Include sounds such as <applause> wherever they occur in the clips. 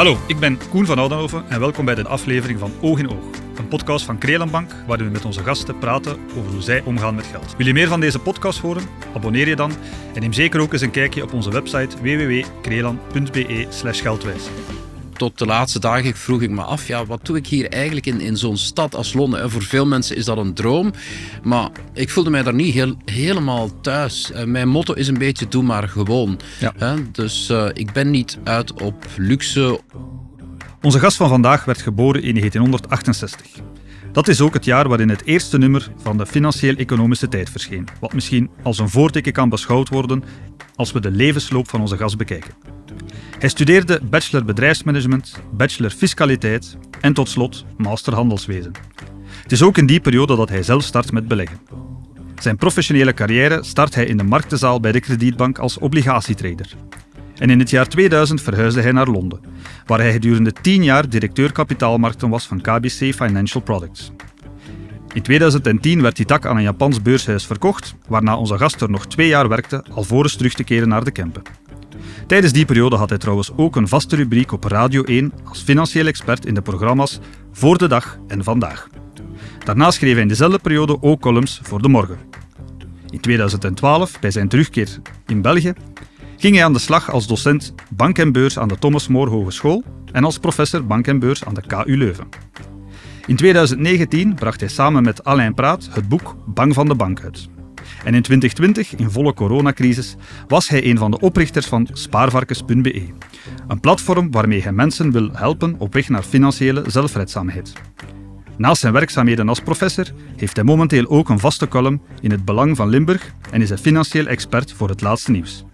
Hallo, ik ben Koen van Oudenhoven en welkom bij de aflevering van Oog in Oog. Een podcast van Krelenbank waarin we met onze gasten praten over hoe zij omgaan met geld. Wil je meer van deze podcast horen? Abonneer je dan en neem zeker ook eens een kijkje op onze website www.krelan.be geldwijs tot de laatste dagen vroeg ik me af, ja, wat doe ik hier eigenlijk in, in zo'n stad als Londen? En voor veel mensen is dat een droom, maar ik voelde mij daar niet heel, helemaal thuis. En mijn motto is een beetje, doe maar gewoon. Ja. Dus uh, ik ben niet uit op luxe. Onze gast van vandaag werd geboren in 1968. Dat is ook het jaar waarin het eerste nummer van de Financieel-Economische Tijd verscheen, wat misschien als een voorteken kan beschouwd worden als we de levensloop van onze gast bekijken. Hij studeerde bachelor bedrijfsmanagement, bachelor fiscaliteit en tot slot master handelswezen. Het is ook in die periode dat hij zelf start met beleggen. Zijn professionele carrière start hij in de marktenzaal bij de kredietbank als obligatietrader. En in het jaar 2000 verhuisde hij naar Londen, waar hij gedurende 10 jaar directeur kapitaalmarkten was van KBC Financial Products. In 2010 werd die tak aan een Japans beurshuis verkocht, waarna onze gast er nog twee jaar werkte alvorens terug te keren naar de Kempen. Tijdens die periode had hij trouwens ook een vaste rubriek op Radio 1 als financieel expert in de programma's Voor de Dag en Vandaag. Daarna schreef hij in dezelfde periode ook columns voor De Morgen. In 2012, bij zijn terugkeer in België, ging hij aan de slag als docent bank en beurs aan de Thomas More Hogeschool en als professor bank en beurs aan de KU Leuven. In 2019 bracht hij samen met Alain Praat het boek Bang van de Bank uit. En in 2020, in volle coronacrisis, was hij een van de oprichters van spaarvarkens.be. Een platform waarmee hij mensen wil helpen op weg naar financiële zelfredzaamheid. Naast zijn werkzaamheden als professor heeft hij momenteel ook een vaste column in het Belang van Limburg en is hij financieel expert voor het laatste nieuws.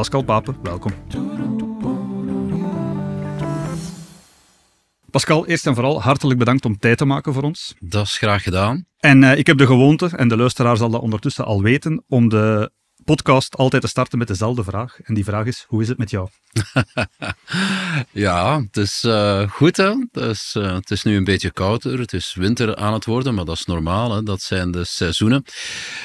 Pascal Pape, welkom. Pascal, eerst en vooral hartelijk bedankt om tijd te maken voor ons. Dat is graag gedaan. En uh, ik heb de gewoonte, en de luisteraar zal dat ondertussen al weten, om de podcast altijd te starten met dezelfde vraag. En die vraag is, hoe is het met jou? <laughs> ja, het is uh, goed hè. Het is, uh, het is nu een beetje kouder. Het is winter aan het worden, maar dat is normaal. Hè? Dat zijn de seizoenen.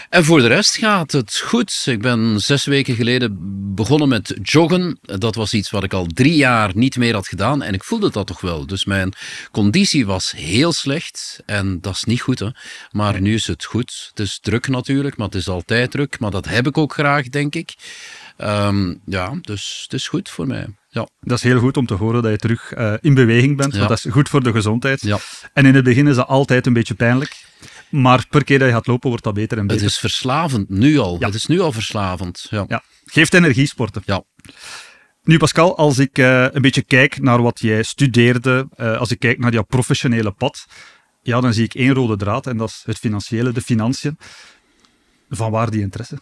En voor de rest gaat het goed. Ik ben zes weken geleden begonnen met joggen. Dat was iets wat ik al drie jaar niet meer had gedaan. En ik voelde dat toch wel. Dus mijn conditie was heel slecht. En dat is niet goed hè. Maar nu is het goed. Het is druk natuurlijk, maar het is altijd druk. Maar dat heb ik ook graag, denk ik. Um, ja, dus het is goed voor mij. Ja. Dat is heel goed om te horen dat je terug uh, in beweging bent, ja. want dat is goed voor de gezondheid. Ja. En in het begin is dat altijd een beetje pijnlijk. Maar per keer dat je gaat lopen, wordt dat beter en beter. Het is verslavend, nu al. Het is nu al verslavend. Ja. ja. Geeft energie, sporten. Ja. Nu Pascal, als ik uh, een beetje kijk naar wat jij studeerde, uh, als ik kijk naar jouw professionele pad, ja, dan zie ik één rode draad en dat is het financiële, de financiën. Van waar die interesse?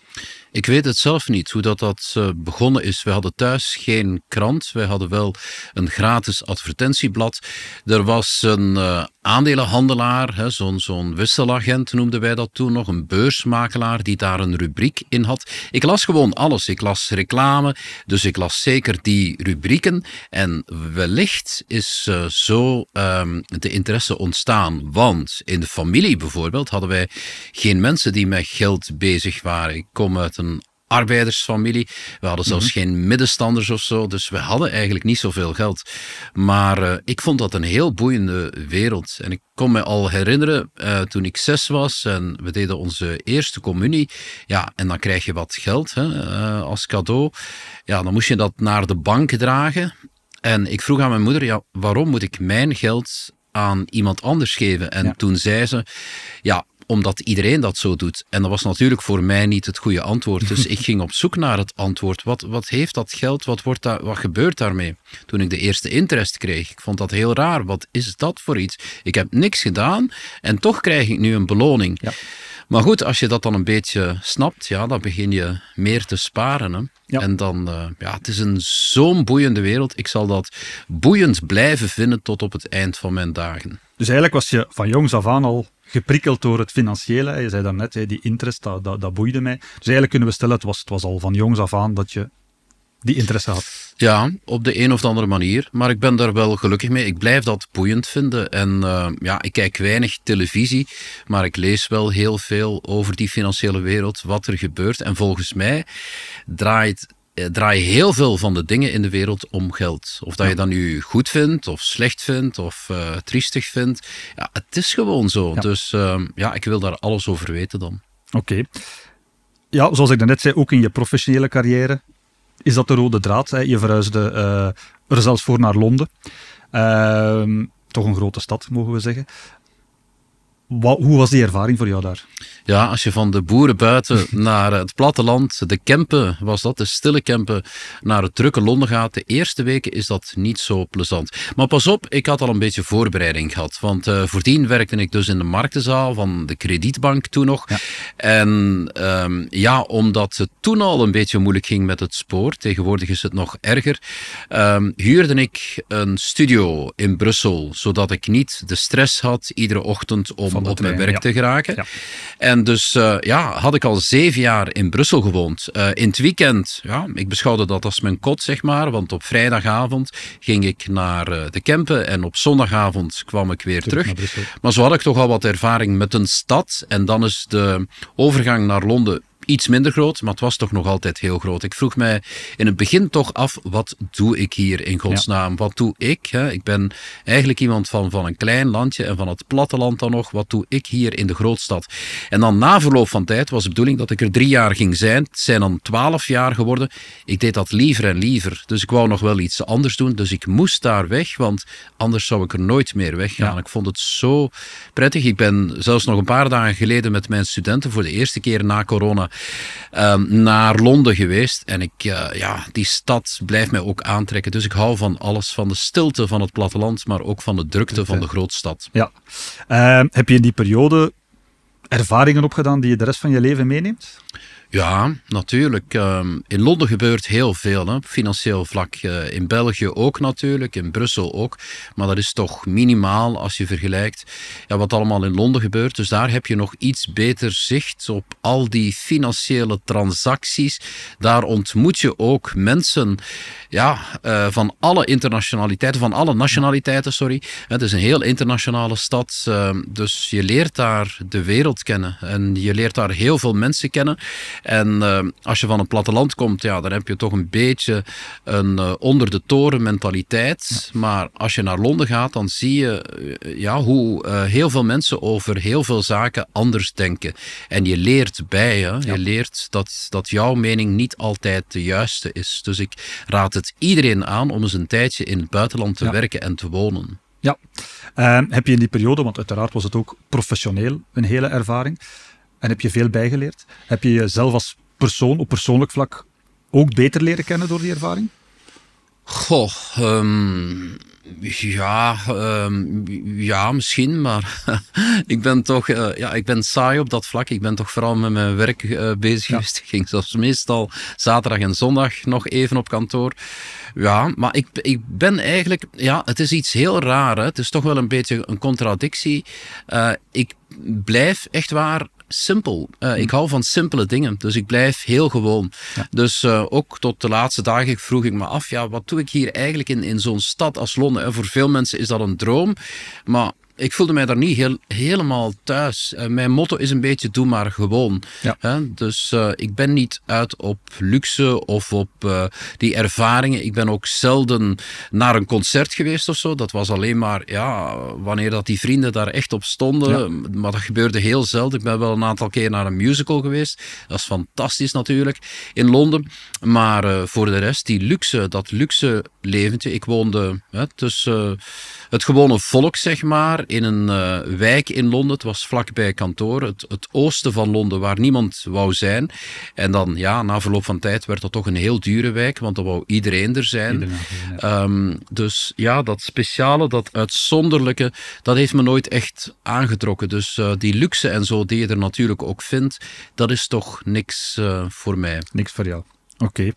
Ik weet het zelf niet hoe dat, dat uh, begonnen is. We hadden thuis geen krant. Wij hadden wel een gratis advertentieblad. Er was een uh, aandelenhandelaar, zo'n wisselagent noemden wij dat toen nog, een beursmakelaar die daar een rubriek in had. Ik las gewoon alles. Ik las reclame, dus ik las zeker die rubrieken. En wellicht is uh, zo um, de interesse ontstaan. Want in de familie bijvoorbeeld hadden wij geen mensen die met geld bezig waren. Ik kom uit een arbeidersfamilie. We hadden zelfs mhm. geen middenstanders of zo, dus we hadden eigenlijk niet zoveel geld. Maar uh, ik vond dat een heel boeiende wereld. En ik kon me al herinneren uh, toen ik zes was en we deden onze eerste communie. Ja, en dan krijg je wat geld hè, uh, als cadeau. Ja, dan moest je dat naar de bank dragen. En ik vroeg aan mijn moeder, ja, waarom moet ik mijn geld aan iemand anders geven? En ja. toen zei ze, ja, omdat iedereen dat zo doet. En dat was natuurlijk voor mij niet het goede antwoord. Dus <laughs> ik ging op zoek naar het antwoord. Wat, wat heeft dat geld? Wat, wordt daar, wat gebeurt daarmee? Toen ik de eerste interest kreeg, ik vond dat heel raar. Wat is dat voor iets? Ik heb niks gedaan en toch krijg ik nu een beloning. Ja. Maar goed, als je dat dan een beetje snapt, ja, dan begin je meer te sparen. Hè? Ja. En dan, uh, ja, het is een zo'n boeiende wereld. Ik zal dat boeiend blijven vinden tot op het eind van mijn dagen. Dus eigenlijk was je van jongs af aan al geprikkeld door het financiële. Je zei daarnet, die interest, dat, dat, dat boeide mij. Dus eigenlijk kunnen we stellen, het was, het was al van jongs af aan dat je die interesse had. Ja, op de een of andere manier. Maar ik ben daar wel gelukkig mee. Ik blijf dat boeiend vinden. En uh, ja, ik kijk weinig televisie, maar ik lees wel heel veel over die financiële wereld, wat er gebeurt. En volgens mij draait eh, draaien heel veel van de dingen in de wereld om geld. Of dat je dat nu goed vindt, of slecht vindt, of uh, triestig vindt. Ja, het is gewoon zo. Dus ehm, ja, ik wil daar alles over weten dan. Oké. Ja, zoals ik net zei, ook in je professionele carrière is dat de rode draad. Hè? Je verhuisde uh, er zelfs voor naar Londen. Ehm, toch een grote stad, mogen we zeggen. Hoe was die ervaring voor jou daar? Ja, als je van de boeren buiten naar het platteland, de Kempen was dat, de stille Kempen, naar het drukke Londen gaat, de eerste weken is dat niet zo plezant. Maar pas op, ik had al een beetje voorbereiding gehad. Want uh, voordien werkte ik dus in de marktenzaal van de kredietbank toen nog. Ja. En um, ja, omdat het toen al een beetje moeilijk ging met het spoor, tegenwoordig is het nog erger, um, huurde ik een studio in Brussel, zodat ik niet de stress had iedere ochtend om op mijn werk ja. te geraken. Ja. En dus uh, ja, had ik al zeven jaar in Brussel gewoond. Uh, in het weekend, ja, ik beschouwde dat als mijn kot, zeg maar. Want op vrijdagavond ging ik naar uh, de Kempen en op zondagavond kwam ik weer terug. terug. Maar zo had ik toch al wat ervaring met een stad. En dan is de overgang naar Londen iets minder groot, maar het was toch nog altijd heel groot. Ik vroeg mij in het begin toch af, wat doe ik hier in godsnaam? Wat doe ik? Hè? Ik ben eigenlijk iemand van, van een klein landje en van het platteland dan nog. Wat doe ik hier in de grootstad? En dan na verloop van tijd was de bedoeling dat ik er drie jaar ging zijn. Het zijn dan twaalf jaar geworden. Ik deed dat liever en liever. Dus ik wou nog wel iets anders doen. Dus ik moest daar weg, want anders zou ik er nooit meer weggaan. Ja. Ik vond het zo prettig. Ik ben zelfs nog een paar dagen geleden met mijn studenten voor de eerste keer na corona um, naar Londen geweest. En ik, uh, ja, die stad blijft mij ook aantrekken. Dus ik hou van alles, van de stilte van het platteland, maar ook van de drukte van de grootstad. Ja. Uh, heb je in die periode ervaringen opgedaan die je de rest van je leven meeneemt? Ja, natuurlijk. Ehm, in Londen gebeurt heel veel, hè, financieel vlak. Uh, in België ook natuurlijk, in Brussel ook. Maar dat is toch minimaal als je vergelijkt ja, wat allemaal in Londen gebeurt. Dus daar heb je nog iets beter zicht op al die financiële transacties. Daar ontmoet je ook mensen ja, uh, van alle internationaliteiten, van alle nationaliteiten, sorry. Het is een heel internationale stad. Uh, dus je leert daar de wereld kennen. En je leert daar heel veel mensen kennen. En uh, als je van een platteland komt, ja, dan heb je toch een beetje een uh, onder de toren mentaliteit. Ja. Maar als je naar Londen gaat, dan zie je uh, ja, hoe heel veel mensen over heel veel zaken anders denken. En je leert bij, hè? je leert dat, dat jouw mening niet altijd de juiste is. Dus ik raad het iedereen aan om eens een tijdje in het buitenland te ja. werken en te wonen. Ja, heb je in die periode, want uiteraard was het ook professioneel een hele ervaring, en heb je veel bijgeleerd? Heb je jezelf als persoon op persoonlijk vlak ook beter leren kennen door die ervaring? Goh, um, ja, um, ja, misschien, maar <laughs> ik ben toch uh, ja, ik ben saai op dat vlak. Ik ben toch vooral met mijn werk uh, bezig ja. geweest. Ik ging zelfs meestal zaterdag en zondag nog even op kantoor. Ja, maar ik, ik ben eigenlijk, ja, het is iets heel raar. Hè? Het is toch wel een beetje een contradictie. Uh, ik blijf echt waar simpel. Uh, ik hou van simpele dingen, dus ik blijf heel gewoon. Ja. Dus uh, ook tot de laatste dagen vroeg ik me af, ja, wat doe ik hier eigenlijk in, in zo'n stad als Londen? En voor veel mensen is dat een droom, maar ik voelde mij daar niet heel, helemaal thuis. Uh, mijn motto is een beetje doe maar gewoon. Ja. Hè? Dus uh, ik ben niet uit op luxe of op uh, die ervaringen. Ik ben ook zelden naar een concert geweest of zo. Dat was alleen maar ja, wanneer dat die vrienden daar echt op stonden. Ja. Maar dat gebeurde heel zelden. Ik ben wel een aantal keer naar een musical geweest. Dat is fantastisch natuurlijk in Londen. Maar voor de rest, die luxe, dat luxe leventje. Ik woonde hè, tussen het gewone volk, zeg maar, in een uh, wijk in Londen. Het was vlakbij kantoor, het, het, oosten van Londen, waar niemand wou zijn. En dan, ja, na verloop van tijd werd dat toch een heel dure wijk, want dan wou iedereen er zijn. Iedereen, ja. um, dus ja, dat speciale, dat uitzonderlijke, dat heeft me nooit echt aangetrokken. Dus uh, die luxe en zo, die je er natuurlijk ook vindt, dat is toch niks uh, voor mij. Niks voor jou. Oké. Okay.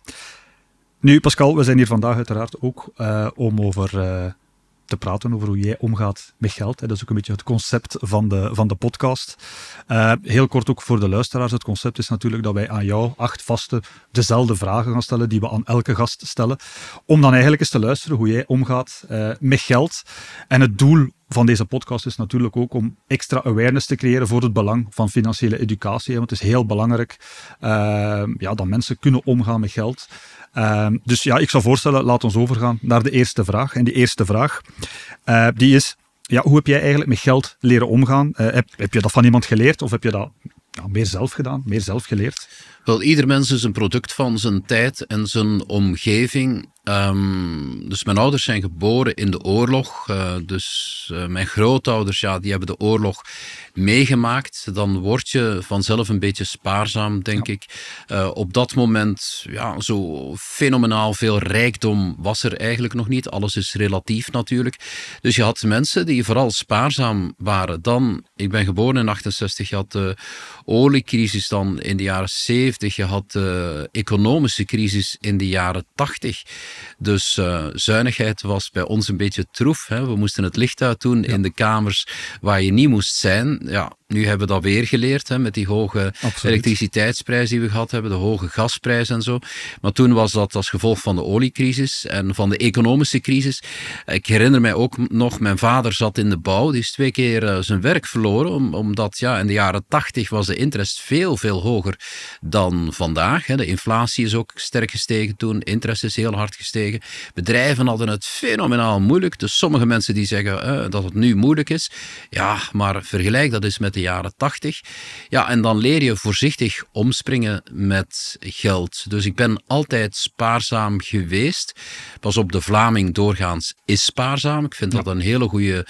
Nu, Pascal, we zijn hier vandaag uiteraard ook om over te praten over hoe jij omgaat met geld. Dat is ook een beetje het concept van de, van de podcast. Uh, heel kort ook voor de luisteraars. Het concept is natuurlijk dat wij aan jou acht vaste dezelfde vragen gaan stellen die we aan elke gast stellen. Om dan eigenlijk eens te luisteren hoe jij omgaat uh, met geld. En het doel van deze podcast is natuurlijk ook om extra awareness te creëren voor het belang van financiële educatie. Want het is heel belangrijk ehm, ja, dat mensen kunnen omgaan met geld. Ehm, dus ja, ik zou voorstellen, laat ons overgaan naar de eerste vraag. En die eerste vraag, uh, die is, ja, hoe heb jij eigenlijk met geld leren omgaan? Heb, heb je dat van iemand geleerd of heb je dat meer zelf gedaan, meer zelf geleerd? Wel, ieder mens is een product van zijn tijd en zijn omgeving. Um, dus mijn ouders zijn geboren in de oorlog. Uh, dus uh, mijn grootouders, ja, die hebben de oorlog meegemaakt. Dan word je vanzelf een beetje spaarzaam, denk ja. ik. Uh, op dat moment, ja, zo fenomenaal veel rijkdom was er eigenlijk nog niet. Alles is relatief natuurlijk. Dus je had mensen die vooral spaarzaam waren. Dan, ik ben geboren in 68, je had de oliecrisis dan in de jaren 70. Je had de economische crisis in de jaren 80. Dus uh, zuinigheid was bij ons een beetje troef. Hè. We moesten het licht uit doen ja. in de kamers waar je niet moest zijn. Ja, nu hebben we dat weer geleerd hè, met die hoge Absoluut. elektriciteitsprijs die we gehad hebben, de hoge gasprijs en zo. Maar toen was dat als gevolg van de oliecrisis en van de economische crisis. Ik herinner mij ook nog, mijn vader zat in de bouw, die is twee keer uh, zijn werk verloren, om, omdat ja, in de jaren tachtig was de interest veel, veel hoger dan vandaag. De inflatie is ook sterk gestegen toen, interest is heel hard gestegen. Bedrijven hadden het fenomenaal moeilijk. Dus sommige mensen die zeggen uh, dat het nu moeilijk is. Ja, maar vergelijk dat eens met de jaren 80. Ja, en dan leer je voorzichtig omspringen met geld. Dus ik ben altijd spaarzaam geweest. Pas op, de Vlaming doorgaans is spaarzaam. Ik vind ja. dat een hele goede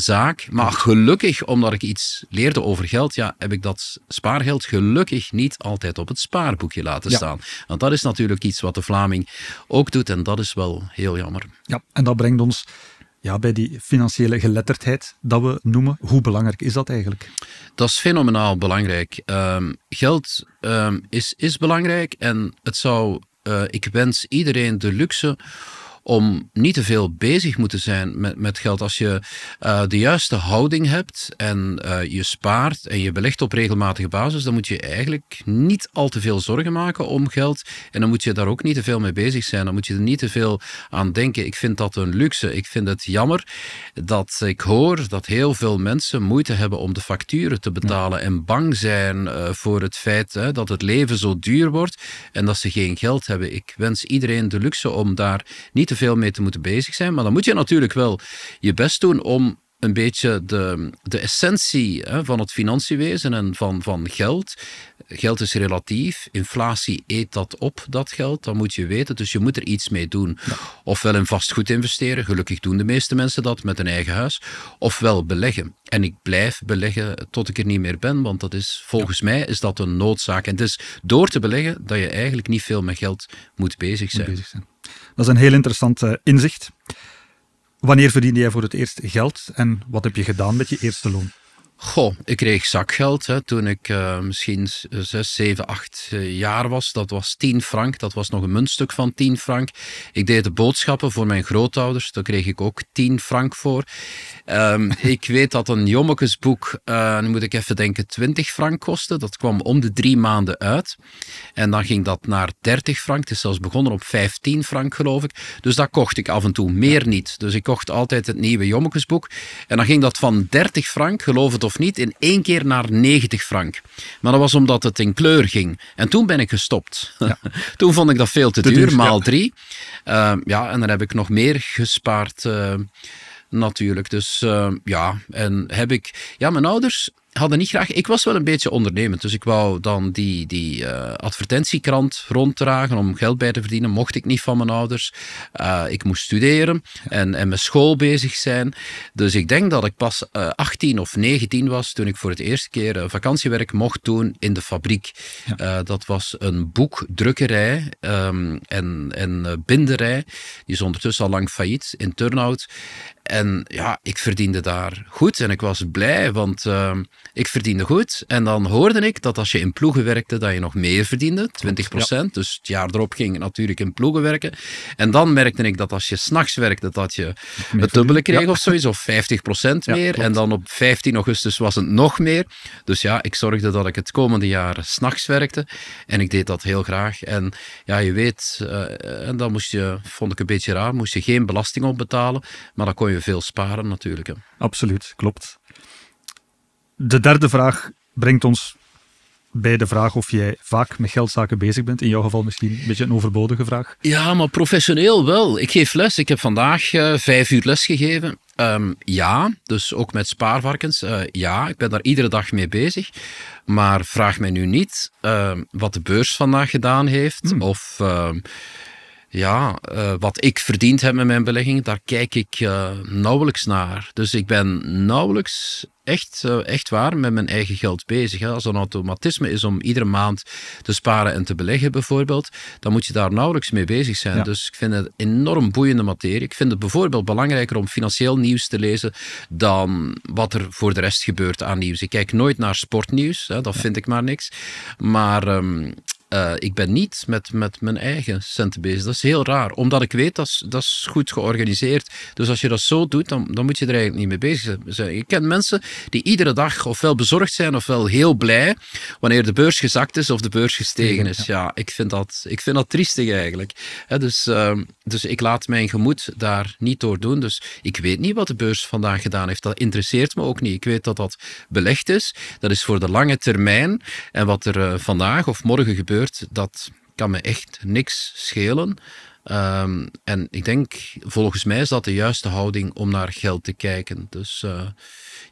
zaak. Maar gelukkig, omdat ik iets leerde over geld, ja, heb ik dat spaargeld gelukkig niet altijd op het spaarboekje laten ja. staan. Want dat is natuurlijk iets wat de Vlaming ook doet en dat is wel heel jammer. Ja, en dat brengt ons ja, bij die financiële geletterdheid dat we noemen. Hoe belangrijk is dat eigenlijk? Dat is fenomenaal belangrijk. Um, geld um, is, is belangrijk en het zou, uh, ik wens iedereen de luxe om niet te veel bezig moeten zijn met, met geld. Als je uh, de juiste houding hebt en uh, je spaart en je belegt op regelmatige basis, dan moet je eigenlijk niet al te veel zorgen maken om geld. En dan moet je daar ook niet te veel mee bezig zijn. Dan moet je er niet te veel aan denken. Ik vind dat een luxe. Ik vind het jammer dat ik hoor dat heel veel mensen moeite hebben om de facturen te betalen en bang zijn uh, voor het feit hè, dat het leven zo duur wordt en dat ze geen geld hebben. Ik wens iedereen de luxe om daar niet te veel mee te moeten bezig zijn. Maar dan moet je natuurlijk wel je best doen om een beetje de, de essentie hè, van het financiewezen en van, van geld. Geld is relatief, inflatie eet dat op, dat geld, dat moet je weten. Dus je moet er iets mee doen. Ja. Ofwel in vastgoed investeren, gelukkig doen de meeste mensen dat met een eigen huis. Ofwel beleggen. En ik blijf beleggen tot ik er niet meer ben, want dat is, volgens ja. mij is dat een noodzaak. En het is door te beleggen dat je eigenlijk niet veel met geld moet bezig zijn. Moet bezig zijn. Dat is een heel interessant uh, inzicht. Wanneer verdiende jij voor het eerst geld en wat heb je gedaan met je eerste loon? Goh, ik kreeg zakgeld hè, toen ik uh, misschien 6, 7, 8 jaar was. Dat was 10 frank. Dat was nog een muntstuk van 10 frank. Ik deed de boodschappen voor mijn grootouders. Daar kreeg ik ook 10 frank voor. Um, <laughs> ik weet dat een jommekesboek, uh, nu moet ik even denken, 20 frank kostte. Dat kwam om de drie maanden uit. En dan ging dat naar 30 frank. Het is zelfs begonnen op 15 frank, geloof ik. Dus dat kocht ik af en toe, meer niet. Dus ik kocht altijd het nieuwe jommekesboek. En dan ging dat van 30 frank, geloof het of niet, in één keer naar 90 frank. Maar dat was omdat het in kleur ging. En toen ben ik gestopt. Ja. <laughs> toen vond ik dat veel te, te duur, duur, maal ja. drie. Uh, ja, en dan heb ik nog meer gespaard. Uh, natuurlijk. Dus uh, ja, en heb ik. Ja, mijn ouders hadden niet graag. Ik was wel een beetje ondernemend, dus ik wou dan die, die uh, advertentiekrant ronddragen om geld bij te verdienen. Mocht ik niet van mijn ouders. Uh, ik moest studeren en, en met school bezig zijn. Dus ik denk dat ik pas uh, 18 of 19 was toen ik voor het eerste keer vakantiewerk mocht doen in de fabriek. Ja. dat was een boekdrukkerij um, en, en binderij. Die is ondertussen al lang failliet in Turnhout. En ja, ik verdiende daar goed en ik was blij, want uh, ik verdiende goed. En dan hoorde ik dat als je in ploegen werkte, dat je nog meer verdiende, 20 procent. Ja. Dus het jaar erop ging ik natuurlijk in ploegen werken. En dan merkte ik dat als je s'nachts werkte, dat je het dubbele kreeg ja. of zoiets, of 50 procent meer. en dan op 15 augustus was het nog meer. Dus ja, ik zorgde dat ik het komende jaar s'nachts werkte. En ik deed dat heel graag. En ja, je weet, uh, en dan moest je, vond ik een beetje raar, moest je geen belasting opbetalen. Maar dan kon je je veel sparen natuurlijk. Hè. Absoluut, klopt. De derde vraag brengt ons bij de vraag of jij vaak met geldzaken bezig bent. In jouw geval misschien een beetje een overbodige vraag. Ja, maar professioneel wel. Ik geef les. Ik heb vandaag uh, vijf uur les gegeven. Um, ja, dus ook met spaarvarkens. Uh, ja, ik ben daar iedere dag mee bezig. Maar vraag mij nu niet uh, wat de beurs vandaag gedaan heeft. Hmm. Of ja, uh, wat ik verdiend heb met mijn belegging, daar kijk ik uh, nauwelijks naar. Dus ik ben nauwelijks echt, uh, echt waar met mijn eigen geld bezig. Hè. Als er een automatisme is om iedere maand te sparen en te beleggen bijvoorbeeld, dan moet je daar nauwelijks mee bezig zijn. Ja. Dus ik vind het enorm boeiende materie. Ik vind het bijvoorbeeld belangrijker om financieel nieuws te lezen dan wat er voor de rest gebeurt aan nieuws. Ik kijk nooit naar sportnieuws, hè, dat ja. vind ik maar niks. Maar um, uh, ik ben niet met, met mijn eigen centen bezig. Dat is heel raar, omdat ik weet dat is, dat is goed georganiseerd. Dus als je dat zo doet, dan, dan moet je er eigenlijk niet mee bezig zijn. Ik ken mensen die iedere dag ofwel bezorgd zijn ofwel heel blij wanneer de beurs gezakt is of de beurs gestegen is. Ja, ik, vind dat, ik vind dat triestig eigenlijk. He, dus, uh, dus ik laat mijn gemoed daar niet door doen. Dus ik weet niet wat de beurs vandaag gedaan heeft. Dat interesseert me ook niet. Ik weet dat dat belegd is. Dat is voor de lange termijn. En wat er uh, vandaag of morgen gebeurt dat kan me echt niks schelen. Um, en ik denk, volgens mij is dat de juiste houding om naar geld te kijken. Dus uh,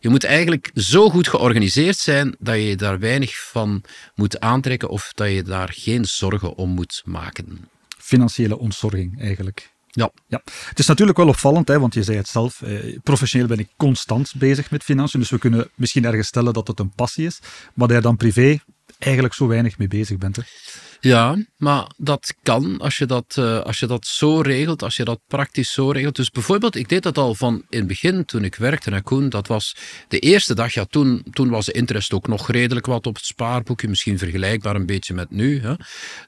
je moet eigenlijk zo goed georganiseerd zijn dat je daar weinig van moet aantrekken of dat je daar geen zorgen om moet maken. Financiële ontzorging eigenlijk. Ja. ja. Het is natuurlijk wel opvallend, hè, want je zei het zelf, eh, professioneel ben ik constant bezig met financiën, dus we kunnen misschien ergens stellen dat het een passie is, maar dat je dan privé eigenlijk zo weinig mee bezig bent. Hè? Ja, maar dat kan als je dat, uh, als je dat zo regelt, als je dat praktisch zo regelt. Dus bijvoorbeeld, ik deed dat al van in het begin toen ik werkte naar Koen. Dat was de eerste dag, ja, toen, toen was de interest ook nog redelijk wat op het spaarboekje. Misschien vergelijkbaar een beetje met nu. Hè.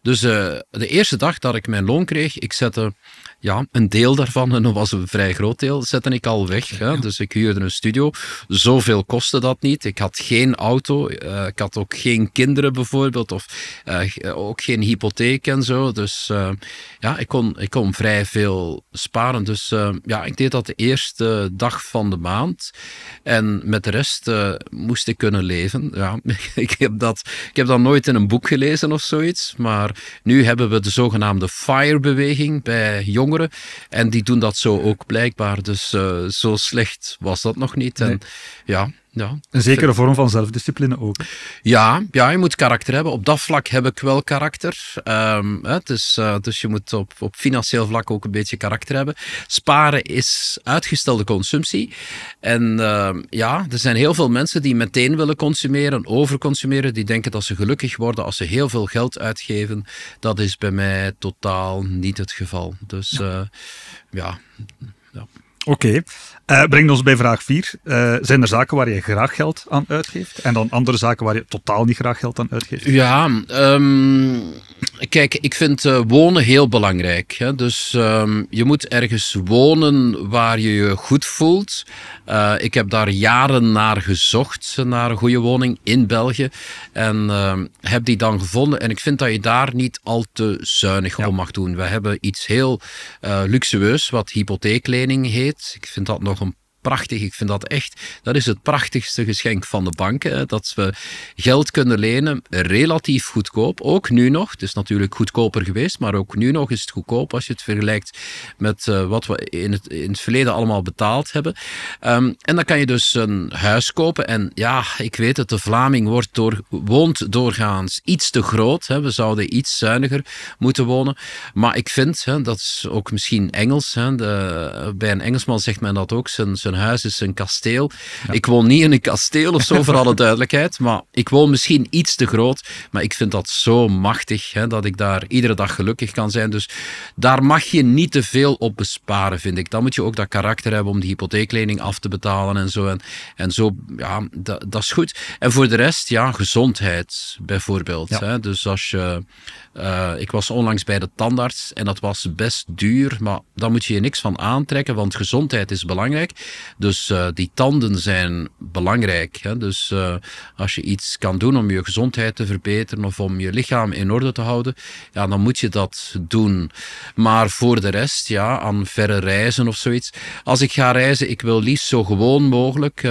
Dus uh, de eerste dag dat ik mijn loon kreeg, ik zette ja, een deel daarvan, <laughs> en dat was een vrij groot deel, zette ik al weg. Hè. Dus ik huurde een studio. Zoveel kostte dat niet. Ik had geen auto. Uh, ik had ook geen kinderen bijvoorbeeld. Of ook geen hypotheek en zo. Dus uh, ja, ik kon, ik kon vrij veel sparen. Dus uh, ja, ik deed dat de eerste dag van de maand. En met de rest moest ik kunnen leven. <laughs> Ja, ik, heb dat, ik heb dat nooit in een boek gelezen of zoiets. Maar nu hebben we de zogenaamde FIRE-beweging bij jongeren. En die doen dat zo ook blijkbaar. Dus zo slecht was dat nog niet. En nee. ja, ja, een zekere vorm van zelfdiscipline ook. Ja, ja, je moet karakter hebben. Op dat vlak heb ik wel karakter. Um, hè, dus, uh, dus je moet op, op financieel vlak ook een beetje karakter hebben. Sparen is uitgestelde consumptie. En uh, ja, er zijn heel veel mensen die meteen willen consumeren, overconsumeren. Die denken dat ze gelukkig worden als ze heel veel geld uitgeven. Dat is bij mij totaal niet het geval. Dus ja. Uh, ja. ja. Oké, okay. uh, brengt ons bij vraag 4. Uh, zijn er zaken waar je graag geld aan uitgeeft en dan andere zaken waar je totaal niet graag geld aan uitgeeft? Ja, um, kijk, ik vind uh, wonen heel belangrijk. Hè? Dus um, je moet ergens wonen waar je je goed voelt. ik heb daar jaren naar gezocht, naar een goede woning in België. En heb die dan gevonden. En ik vind dat je daar niet al te zuinig ja. om mag doen. We hebben iets heel luxueus, wat hypotheeklening heet. Ik vind dat nog een prachtig. Ik vind dat echt, dat is het prachtigste geschenk van de banken. Dat we geld kunnen lenen, relatief goedkoop. Ook nu nog. Het is natuurlijk goedkoper geweest, maar ook nu nog is het goedkoop als je het vergelijkt met uh, wat we in het, in het verleden allemaal betaald hebben. Um, en dan kan je dus een huis kopen. En ja, ik weet het, de Vlaming wordt door, woont doorgaans iets te groot. Hè? We zouden iets zuiniger moeten wonen. Maar ik vind, hè, dat is ook misschien Engels. Hè? Bij een Engelsman zegt men dat ook, zijn, zijn huis is een kasteel. Ja. Ik woon niet in een kasteel of zo, voor alle <laughs> duidelijkheid. Maar ik woon misschien iets te groot. Maar ik vind dat zo machtig, hè, dat ik daar iedere dag gelukkig kan zijn. Dus daar mag je niet te veel op besparen, vind ik. Dan moet je ook dat karakter hebben om die hypotheeklening af te betalen en zo. En, en zo, ja, dat, dat is goed. En voor de rest, ja, gezondheid bijvoorbeeld. Ja. Hè. Dus als je... Uh, ik was onlangs bij de tandarts en dat was best duur, maar daar moet je je niks van aantrekken, want gezondheid is belangrijk. Dus die tanden zijn belangrijk. Hè? Dus als je iets kan doen om je gezondheid te verbeteren of om je lichaam in orde te houden, ja, dan moet je dat doen. Maar voor de rest, ja, aan verre reizen of zoiets. Als ik ga reizen, ik wil liefst zo gewoon mogelijk.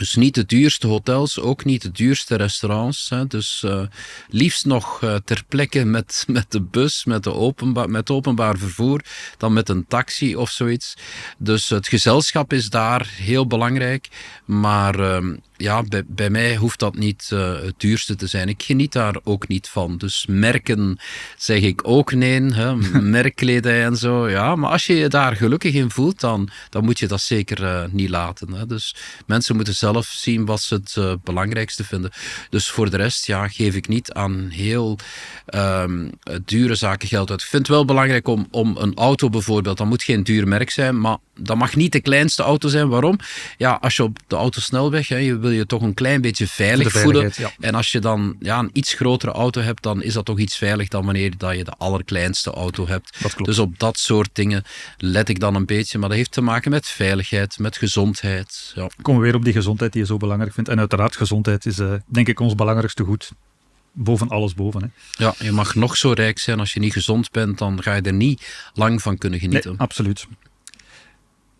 Dus niet de duurste hotels, ook niet de duurste restaurants. Hè. Dus uh, liefst nog uh, ter plekke met, <laughs> met de bus, met, de openbaar, met openbaar vervoer, dan met een taxi of zoiets. Dus het gezelschap is daar heel belangrijk. Maar uh, ja, bij, bij mij hoeft dat niet uh, het duurste te zijn. Ik geniet daar ook niet van. Dus merken zeg ik ook nee. Hè. <laughs> Merkkledij en zo. Ja, maar als je je daar gelukkig in voelt, dan, dan moet je dat zeker uh, niet laten. Hè. Dus mensen moeten zelf zien wat ze het uh, belangrijkste vinden. Dus voor de rest ja, geef ik niet aan heel um, dure zaken geld uit. Ik vind het wel belangrijk om, om een auto bijvoorbeeld, dat moet geen duur merk zijn, maar dat mag niet de kleinste auto zijn. Waarom? Ja, als je op de autosnelweg, hè, je wil je toch een klein beetje veilig voelen. En als je dan ja, een iets grotere auto hebt, dan is dat toch iets veilig dan wanneer dat je de allerkleinste auto hebt. Dus op dat soort dingen let ik dan een beetje. Maar dat heeft te maken met veiligheid, met gezondheid. Ja. Komen we weer op die gezondheid die je zo belangrijk vindt. En uiteraard, gezondheid is uh, denk ik ons belangrijkste goed boven alles boven. Hè. Ja, je mag nog zo rijk zijn. Als je niet gezond bent, dan ga je er niet lang van kunnen genieten. Nee, absoluut.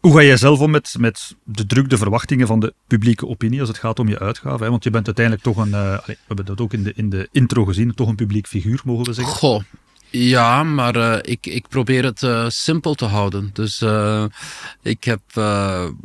Hoe ga jij zelf om met, met de druk, de verwachtingen van de publieke opinie als het gaat om je uitgaven? Hè? Want je bent uiteindelijk toch een, uh, we hebben dat ook in de, in de intro gezien, toch een publiek figuur, mogen we zeggen? Ja, maar uh, ik, ik probeer het uh, simpel te houden. Dus uh, ik heb,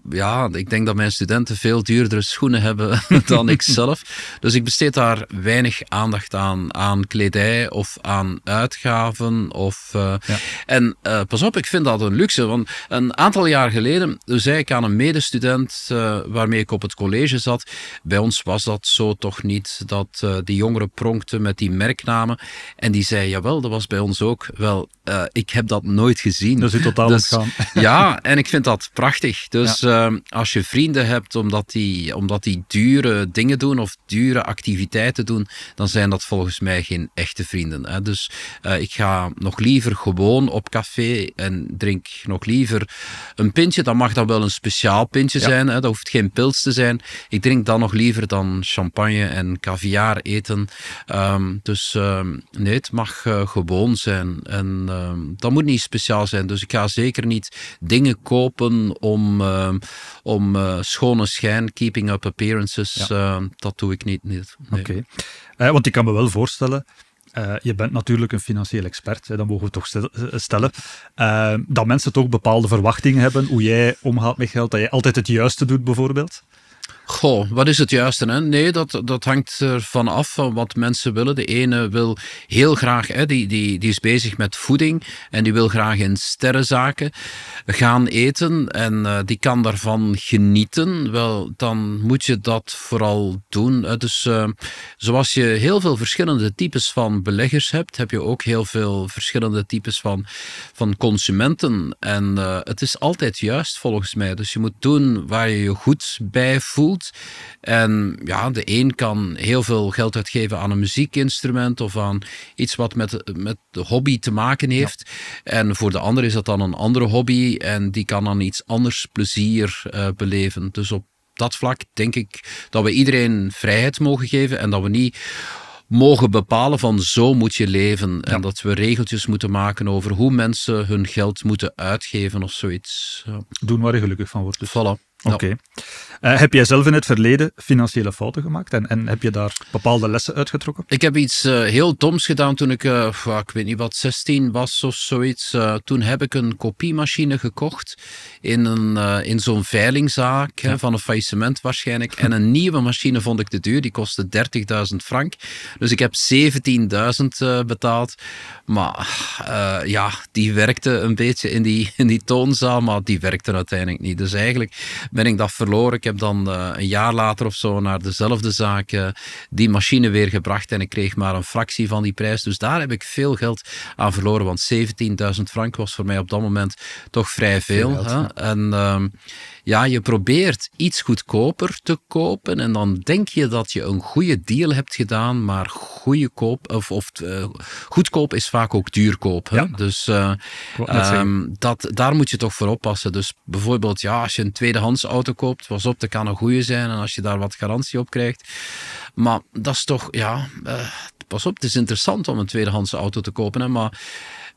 ja, ik denk dat mijn studenten veel duurdere schoenen hebben <laughs> dan ik <laughs> zelf. Dus ik besteed daar weinig aandacht aan, aan kledij of aan uitgaven. Of, ja. En pas op, ik vind dat een luxe. Want een aantal jaar geleden zei ik aan een medestudent waarmee ik op het college zat. Bij ons was dat zo toch niet, dat die jongeren pronkten met die merknamen. En die zei, jawel, dat was bij bij ons ook. Wel, uh, ik heb dat nooit gezien. Dat is totaal dus, ontgaan. <laughs> Ja, en ik vind dat prachtig. Dus ja. uh, als je vrienden hebt omdat die, omdat die dure dingen doen of dure activiteiten doen, dan zijn dat volgens mij geen echte vrienden. Hè. Dus uh, ik ga nog liever gewoon op café en drink nog liever een pintje. Dan mag dat wel een speciaal pintje ja. zijn. Hè. Dat hoeft geen pils te zijn. Ik drink dan nog liever dan champagne en caviar eten. Um, dus um, nee, het mag uh, zijn. En uh, dat moet niet speciaal zijn. Dus ik ga zeker niet dingen kopen om, uh, om uh, schone schijn, keeping up appearances. Ja. Ehm, dat doe ik niet. niet nee. Oké. Okay. Eh, want ik kan me wel voorstellen. Uh, je bent natuurlijk een financieel expert, hè, dat mogen we toch stellen. Dat mensen toch bepaalde verwachtingen hebben hoe jij omgaat met geld, dat je altijd het juiste doet, bijvoorbeeld. Goh, wat is het juiste? Hè? Nee, dat, dat hangt ervan af van wat mensen willen. De ene wil heel graag, hè, die, die, die is bezig met voeding en die wil graag in sterrenzaken gaan eten en uh, die kan daarvan genieten. Wel, dan moet je dat vooral doen. Dus uh, zoals je heel veel verschillende types van beleggers hebt, heb je ook heel veel verschillende types van, van consumenten. En uh, het is altijd juist volgens mij. Dus je moet doen waar je je goed bij voelt en ja, de een kan heel veel geld uitgeven aan een muziekinstrument of aan iets wat met, met de hobby te maken heeft. En voor de ander is dat dan een andere hobby en die kan dan iets anders plezier uh, beleven. Dus op dat vlak denk ik dat we iedereen vrijheid mogen geven en dat we niet mogen bepalen van zo moet je leven. En dat we regeltjes moeten maken over hoe mensen hun geld moeten uitgeven of zoiets. Ja. Doen waar je gelukkig van wordt. Dus. Voilà. Oké. Okay. Uh, heb jij zelf in het verleden financiële fouten gemaakt en, en heb je daar bepaalde lessen uitgetrokken? Ik heb iets uh, heel doms gedaan toen ik, uh, ik weet niet wat, 16 was of zoiets. toen heb ik een kopiemachine gekocht in, een, in zo'n veilingzaak ja. hè, van een faillissement waarschijnlijk. En een <laughs> nieuwe machine vond ik te duur, die kostte 30.000 frank. Dus ik heb 17.000 betaald. Maar ja, die werkte een beetje in die, in die toonzaal, maar die werkte uiteindelijk niet. Dus eigenlijk ben ik dat verloren. Ik heb dan een jaar later of zo naar dezelfde zaak die machine weer gebracht en ik kreeg maar een fractie van die prijs. Dus daar heb ik veel geld aan verloren, want 17.000 frank was voor mij op dat moment toch vrij veel. hè? En ehm, ja, je probeert iets goedkoper te kopen en dan denk je dat je een goede deal hebt gedaan, maar goede koop, of, of uh, goedkoop is vaak ook duurkoop. Hè? Dus uh, um, dat, daar moet je toch voor oppassen. Dus bijvoorbeeld, ja, als je een tweedehands auto koopt, pas op, dat kan een goede zijn en als je daar wat garantie op krijgt. Maar dat is toch, ja, uh, pas op, het is interessant om een tweedehands auto te kopen, hè, maar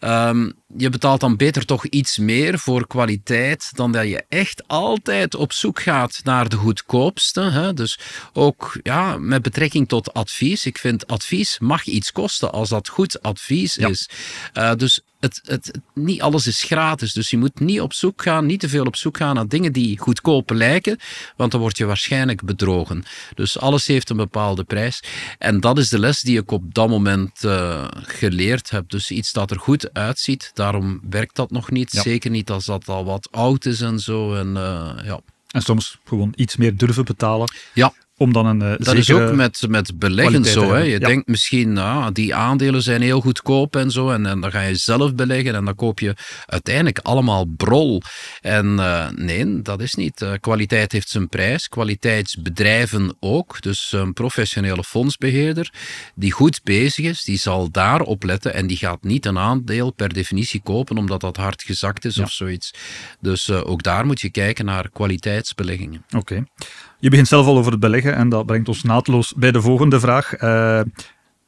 Um, je betaalt dan beter toch iets meer voor kwaliteit dan dat je echt altijd op zoek gaat naar de goedkoopste. Hè? Dus ook ja, met betrekking tot advies. Ik vind advies mag iets kosten als dat goed advies is. Uh, dus het, het, niet alles is gratis. Dus je moet niet op zoek gaan, niet te veel op zoek gaan naar dingen die goedkoop lijken, want dan word je waarschijnlijk bedrogen. Dus alles heeft een bepaalde prijs. En dat is de les die ik op dat moment uh, geleerd heb. Dus iets dat er goed uitziet, daarom werkt dat nog niet. Zeker niet als dat al wat oud is en zo. En, uh, ja. en soms gewoon iets meer durven betalen. Ja om dan een. Uh, dat is ook met, met beleggen zo. Hè. Je denkt misschien, nou, die aandelen zijn heel goedkoop en zo. En, en dan ga je zelf beleggen en dan koop je uiteindelijk allemaal brol. En uh, nee, dat is niet. Uh, kwaliteit heeft zijn prijs. Kwaliteitsbedrijven ook. Dus een professionele fondsbeheerder die goed bezig is, die zal daarop letten. En die gaat niet een aandeel per definitie kopen omdat dat hard gezakt is ja. of zoiets. Dus ook daar moet je kijken naar kwaliteitsbeleggingen. Oké. Je begint zelf al over het beleggen en dat brengt ons naadloos bij de volgende vraag. Uh,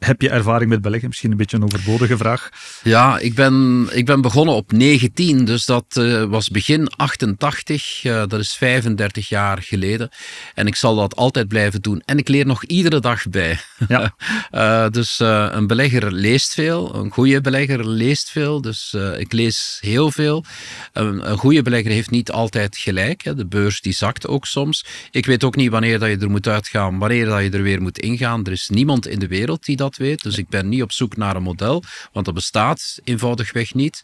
heb je ervaring met beleggen? Misschien een beetje een overbodige vraag. Ja, ik ben, ik ben begonnen op 19, dus dat uh, was begin 88. Uh, dat is 35 jaar geleden. En ik zal dat altijd blijven doen. En ik leer nog iedere dag bij. Ja. uh, <laughs> dus een belegger leest veel. Een goede belegger leest veel. Dus ik lees heel veel. een goede belegger heeft niet altijd gelijk. Hè. De beurs die zakt ook soms. Ik weet ook niet wanneer dat je er moet uitgaan, wanneer dat je er weer moet ingaan. Er is niemand in de wereld die dat weet. Dus ik ben niet op zoek naar een model, want dat bestaat eenvoudigweg niet.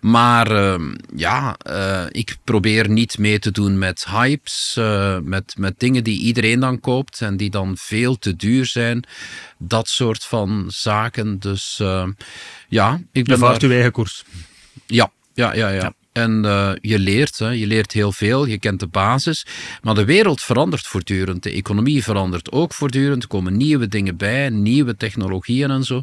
Maar uh, ja, uh, ik probeer niet mee te doen met hypes, uh, met, met dingen die iedereen dan koopt en die dan veel te duur zijn. Dat soort van zaken. Dus ehm, ja, ik ben. Je vaart daar... uw eigen koers. Ja, ja, ja, ja. ja. En uh, je leert, hè. je leert heel veel, je kent de basis. Maar de wereld verandert voortdurend, de economie verandert ook voortdurend. Er komen nieuwe dingen bij, nieuwe technologieën en zo.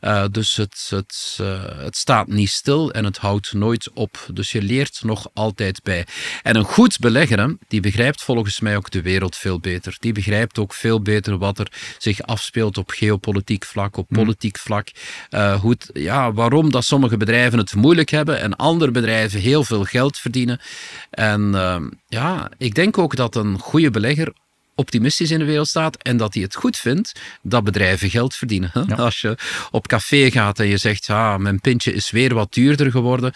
Uh, dus het, het, uh, het staat niet stil en het houdt nooit op. Dus je leert nog altijd bij. En een goed belegger, die begrijpt volgens mij ook de wereld veel beter. Die begrijpt ook veel beter wat er zich afspeelt op geopolitiek vlak, op hmm. politiek vlak. hoe het, ja, waarom dat sommige bedrijven het moeilijk hebben en andere bedrijven heel heel veel geld verdienen. En uh, ja, ik denk ook dat een goede belegger optimistisch in de wereld staat en dat hij het goed vindt dat bedrijven geld verdienen. <laughs> Als je op café gaat en je zegt, ja, mijn pintje is weer wat duurder geworden,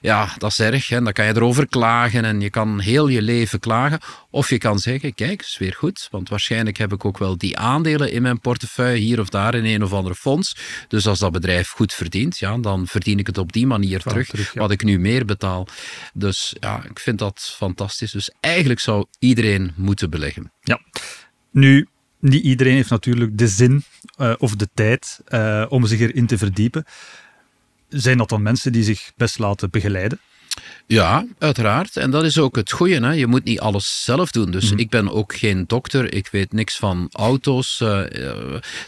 ja, dat is erg. Hè? Dan kan je erover klagen en je kan heel je leven klagen. Of je kan zeggen, kijk, is weer goed, want waarschijnlijk heb ik ook wel die aandelen in mijn portefeuille, hier of daar in een of andere fonds. Dus als dat bedrijf goed verdient, ja, dan verdien ik het op die manier terug, terug wat ik nu meer betaal. Dus ja, ik vind dat fantastisch. Dus eigenlijk zou iedereen moeten beleggen. Ja, nu, niet iedereen heeft natuurlijk de zin uh, of de tijd uh, om zich erin te verdiepen. Zijn dat dan mensen die zich best laten begeleiden? Ja, uiteraard. En dat is ook het goede. Hè? Je moet niet alles zelf doen. Dus mm. ik ben ook geen dokter. Ik weet niks van auto's. Uh,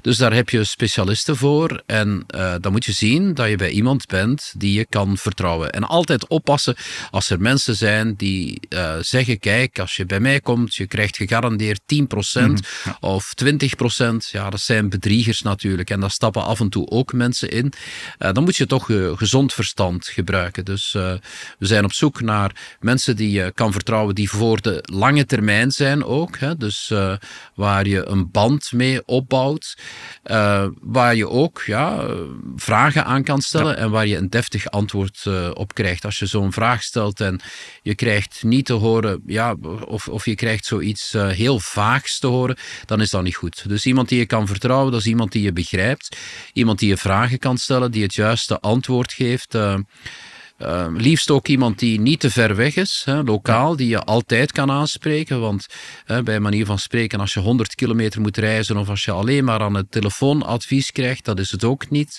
dus daar heb je specialisten voor. En uh, dan moet je zien dat je bij iemand bent die je kan vertrouwen. En altijd oppassen als er mensen zijn die uh, zeggen: kijk, als je bij mij komt, je krijgt gegarandeerd 10% mm, ja. of 20%. Ja, dat zijn bedriegers natuurlijk. En daar stappen af en toe ook mensen in. dan moet je toch gezond verstand gebruiken. Dus we zijn op zoek naar mensen die je kan vertrouwen, die voor de lange termijn zijn ook. Hè? Dus uh, waar je een band mee opbouwt, uh, waar je ook ja, vragen aan kan stellen ja. en waar je een deftig antwoord uh, op krijgt. Als je zo'n vraag stelt en je krijgt niet te horen, ja, of, of je krijgt zoiets heel vaags te horen, dan is dat niet goed. Dus iemand die je kan vertrouwen, dat is iemand die je begrijpt, iemand die je vragen kan stellen, die het juiste antwoord geeft. Uh, liefst ook iemand die niet te ver weg is, hè, lokaal, die je altijd kan aanspreken. Want bij manier van spreken, als je 100 kilometer moet reizen of als je alleen maar aan het telefoonadvies krijgt, dat is het ook niet.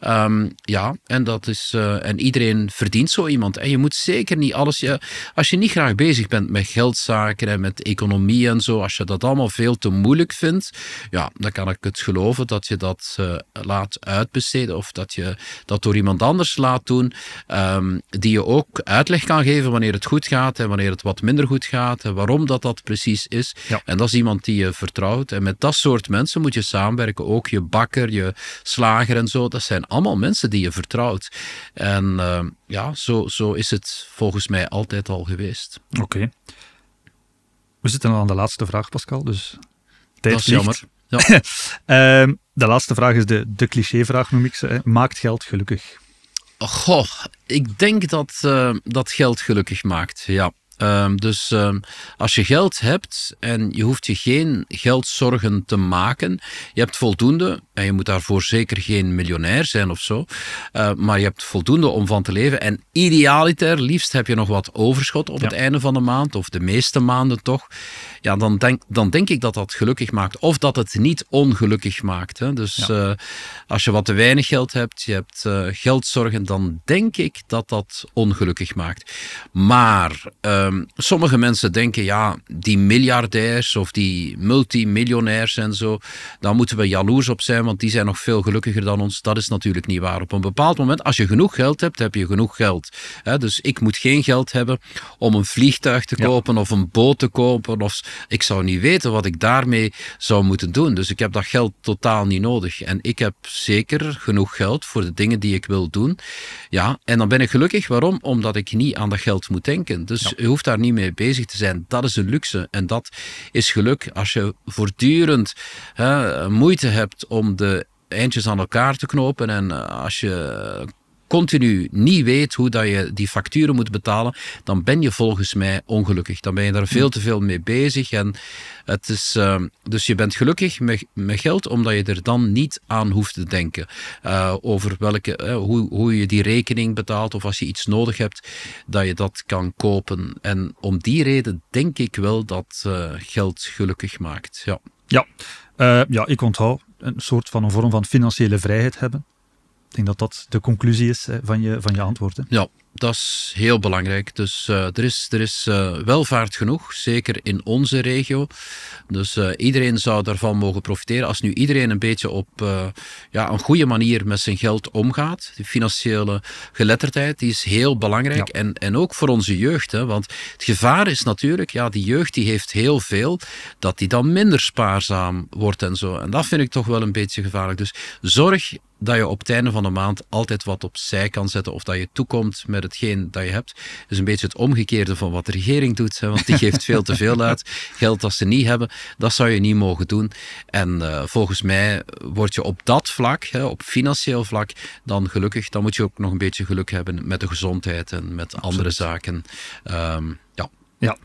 Um, ja, en, dat is, uh, en iedereen verdient zo iemand. En je moet zeker niet alles. Je, als je niet graag bezig bent met geldzaken en met economie en zo, als je dat allemaal veel te moeilijk vindt, ja, dan kan ik het geloven dat je dat uh, laat uitbesteden of dat je dat door iemand anders laat doen. Um, Ehm, die je ook uitleg kan geven wanneer het goed gaat en wanneer het wat minder goed gaat en waarom dat dat precies is. En dat is iemand die je vertrouwt. En met dat soort mensen moet je samenwerken. Ook je bakker, je slager en zo. Dat zijn allemaal mensen die je vertrouwt. En ehm, ja, zo, zo is het volgens mij altijd al geweest. Oké. We zitten al aan de laatste vraag, Pascal. Dus tijd dat is jammer. <laughs> Ja. Ehm, de laatste vraag is de, de clichévraag, noem ik ze. Hè. Maakt geld gelukkig? Goh, ik denk dat uh, dat geld gelukkig maakt. Ja. Um, dus um, als je geld hebt en je hoeft je geen geldzorgen te maken, je hebt voldoende, en je moet daarvoor zeker geen miljonair zijn of zo, uh, maar je hebt voldoende om van te leven. En idealiter, liefst heb je nog wat overschot op het einde van de maand, of de meeste maanden toch. Ja, dan denk, dan denk ik dat dat gelukkig maakt. Of dat het niet ongelukkig maakt. Hè. Dus ja. uh, als je wat te weinig geld hebt, je hebt uh, geldzorgen, dan denk ik dat dat ongelukkig maakt. Maar um, sommige mensen denken, ja, die miljardairs of die multimiljonairs en zo, daar moeten we jaloers op zijn, want die zijn nog veel gelukkiger dan ons. Dat is natuurlijk niet waar. Op een bepaald moment, als je genoeg geld hebt, heb je genoeg geld. Dus ik moet geen geld hebben om een vliegtuig te kopen ja. of een boot te kopen. Of, ik zou niet weten wat ik daarmee zou moeten doen. Dus ik heb dat geld totaal niet nodig. En ik heb zeker genoeg geld voor de dingen die ik wil doen. Ja, en dan ben ik gelukkig. Waarom? Omdat ik niet aan dat geld moet denken. Dus ja. Hoeft daar niet mee bezig te zijn. Dat is een luxe en dat is geluk. Als je voortdurend hè, moeite hebt om de eindjes aan elkaar te knopen en als je continu niet weet hoe dat je die facturen moet betalen, dan ben je volgens mij ongelukkig. Dan ben je daar veel te veel mee bezig. En het is, uh, dus je bent gelukkig met, met geld omdat je er dan niet aan hoeft te denken. Uh, over welke, uh, hoe, hoe je die rekening betaalt of als je iets nodig hebt, dat je dat kan kopen. En om die reden denk ik wel dat geld gelukkig maakt. Ja, ja. ja ik onthoud een soort van een vorm van financiële vrijheid hebben. Ik denk dat dat de conclusie is van je, van je antwoord. Hè? Ja, dat is heel belangrijk. Dus uh, er is, er is uh, welvaart genoeg, zeker in onze regio. Dus uh, iedereen zou daarvan mogen profiteren. Als nu iedereen een beetje op ja, een goede manier met zijn geld omgaat. De financiële geletterdheid die is heel belangrijk. Ja. En, en ook voor onze jeugd. Hè, want het gevaar is natuurlijk, ja, die jeugd die heeft heel veel, dat die dan minder spaarzaam wordt en zo. En dat vind ik toch wel een beetje gevaarlijk. Dus zorg dat je op het einde van de maand altijd wat opzij kan zetten of dat je toekomt met hetgeen dat je hebt. Dus een beetje het omgekeerde van wat de regering doet, hè, want die geeft veel te veel uit. Geld dat ze niet hebben, dat zou je niet mogen doen. En uh, volgens mij word je op dat vlak, hè, op financieel vlak, dan gelukkig. Dan moet je ook nog een beetje geluk hebben met de gezondheid en met Absoluut. andere zaken. Um, ja. Ja.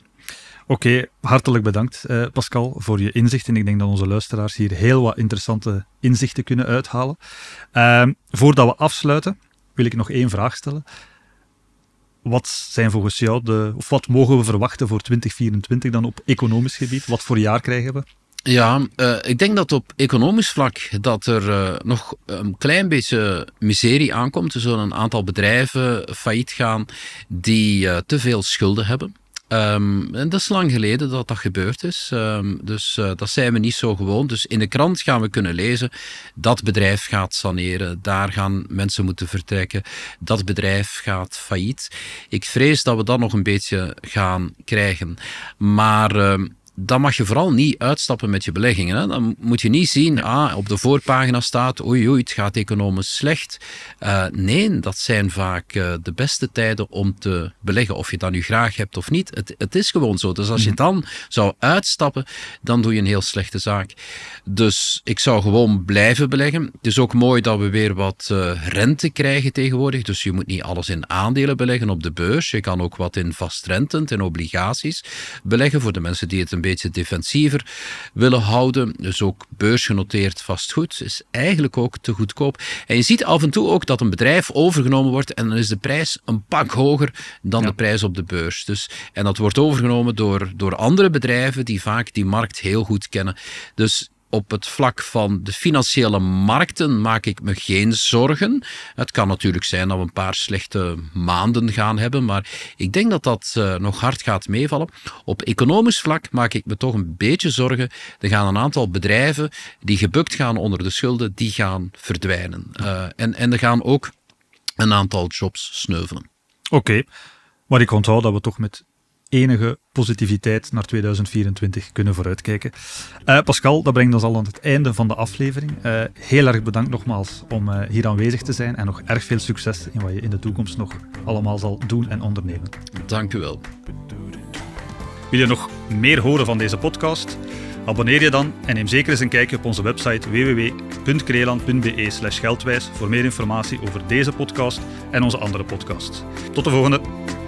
Oké, hartelijk bedankt uh, Pascal voor je inzichten. Ik denk dat onze luisteraars hier heel wat interessante inzichten kunnen uithalen. Uh, voordat we afsluiten, wil ik nog één vraag stellen. Wat zijn volgens jou de, of wat mogen we verwachten voor 2024 dan op economisch gebied? Wat voor jaar krijgen we? Ja, uh, ik denk dat op economisch vlak dat er uh, nog een klein beetje miserie aankomt. Er zullen een aantal bedrijven failliet gaan die te veel schulden hebben. Um, en dat is lang geleden dat dat gebeurd is. Um, dus uh, dat zijn we niet zo gewoon. Dus in de krant gaan we kunnen lezen dat bedrijf gaat saneren. Daar gaan mensen moeten vertrekken. Dat bedrijf gaat failliet. Ik vrees dat we dat nog een beetje gaan krijgen. Maar. Uh, dan mag je vooral niet uitstappen met je beleggingen. Hè. Dan moet je niet zien, ah, op de voorpagina staat, oei oei, het gaat economisch slecht. Uh, nee, dat zijn vaak uh, de beste tijden om te beleggen, of je dat nu graag hebt of niet. Het, het is gewoon zo. Dus als je dan zou uitstappen, dan doe je een heel slechte zaak. Dus ik zou gewoon blijven beleggen. Het is ook mooi dat we weer wat uh, rente krijgen tegenwoordig. Dus je moet niet alles in aandelen beleggen op de beurs. Je kan ook wat in vastrentend en obligaties beleggen voor de mensen die het een beetje beetje defensiever willen houden. Dus ook beursgenoteerd vastgoed is eigenlijk ook te goedkoop. En je ziet af en toe ook dat een bedrijf overgenomen wordt en dan is de prijs een pak hoger dan de prijs op de beurs. Dus, en dat wordt overgenomen door, door andere bedrijven die vaak die markt heel goed kennen. Dus op het vlak van de financiële markten maak ik me geen zorgen. Het kan natuurlijk zijn dat we een paar slechte maanden gaan hebben, maar ik denk dat dat uh, nog hard gaat meevallen. Op economisch vlak maak ik me toch een beetje zorgen. Er gaan een aantal bedrijven die gebukt gaan onder de schulden, die gaan verdwijnen. Uh, en, en er gaan ook een aantal jobs sneuvelen. Oké, maar ik onthoud dat we toch met enige positiviteit naar 2024 kunnen vooruitkijken. Uh, Pascal, dat brengt ons al aan het einde van de aflevering. Uh, heel erg bedankt nogmaals om uh, hier aanwezig te zijn en nog erg veel succes in wat je in de toekomst nog allemaal zal doen en ondernemen. Dank u wel. Wil je nog meer horen van deze podcast? Abonneer je dan en neem zeker eens een kijkje op onze website www.kreeland.be geldwijs voor meer informatie over deze podcast en onze andere podcasts. Tot de volgende!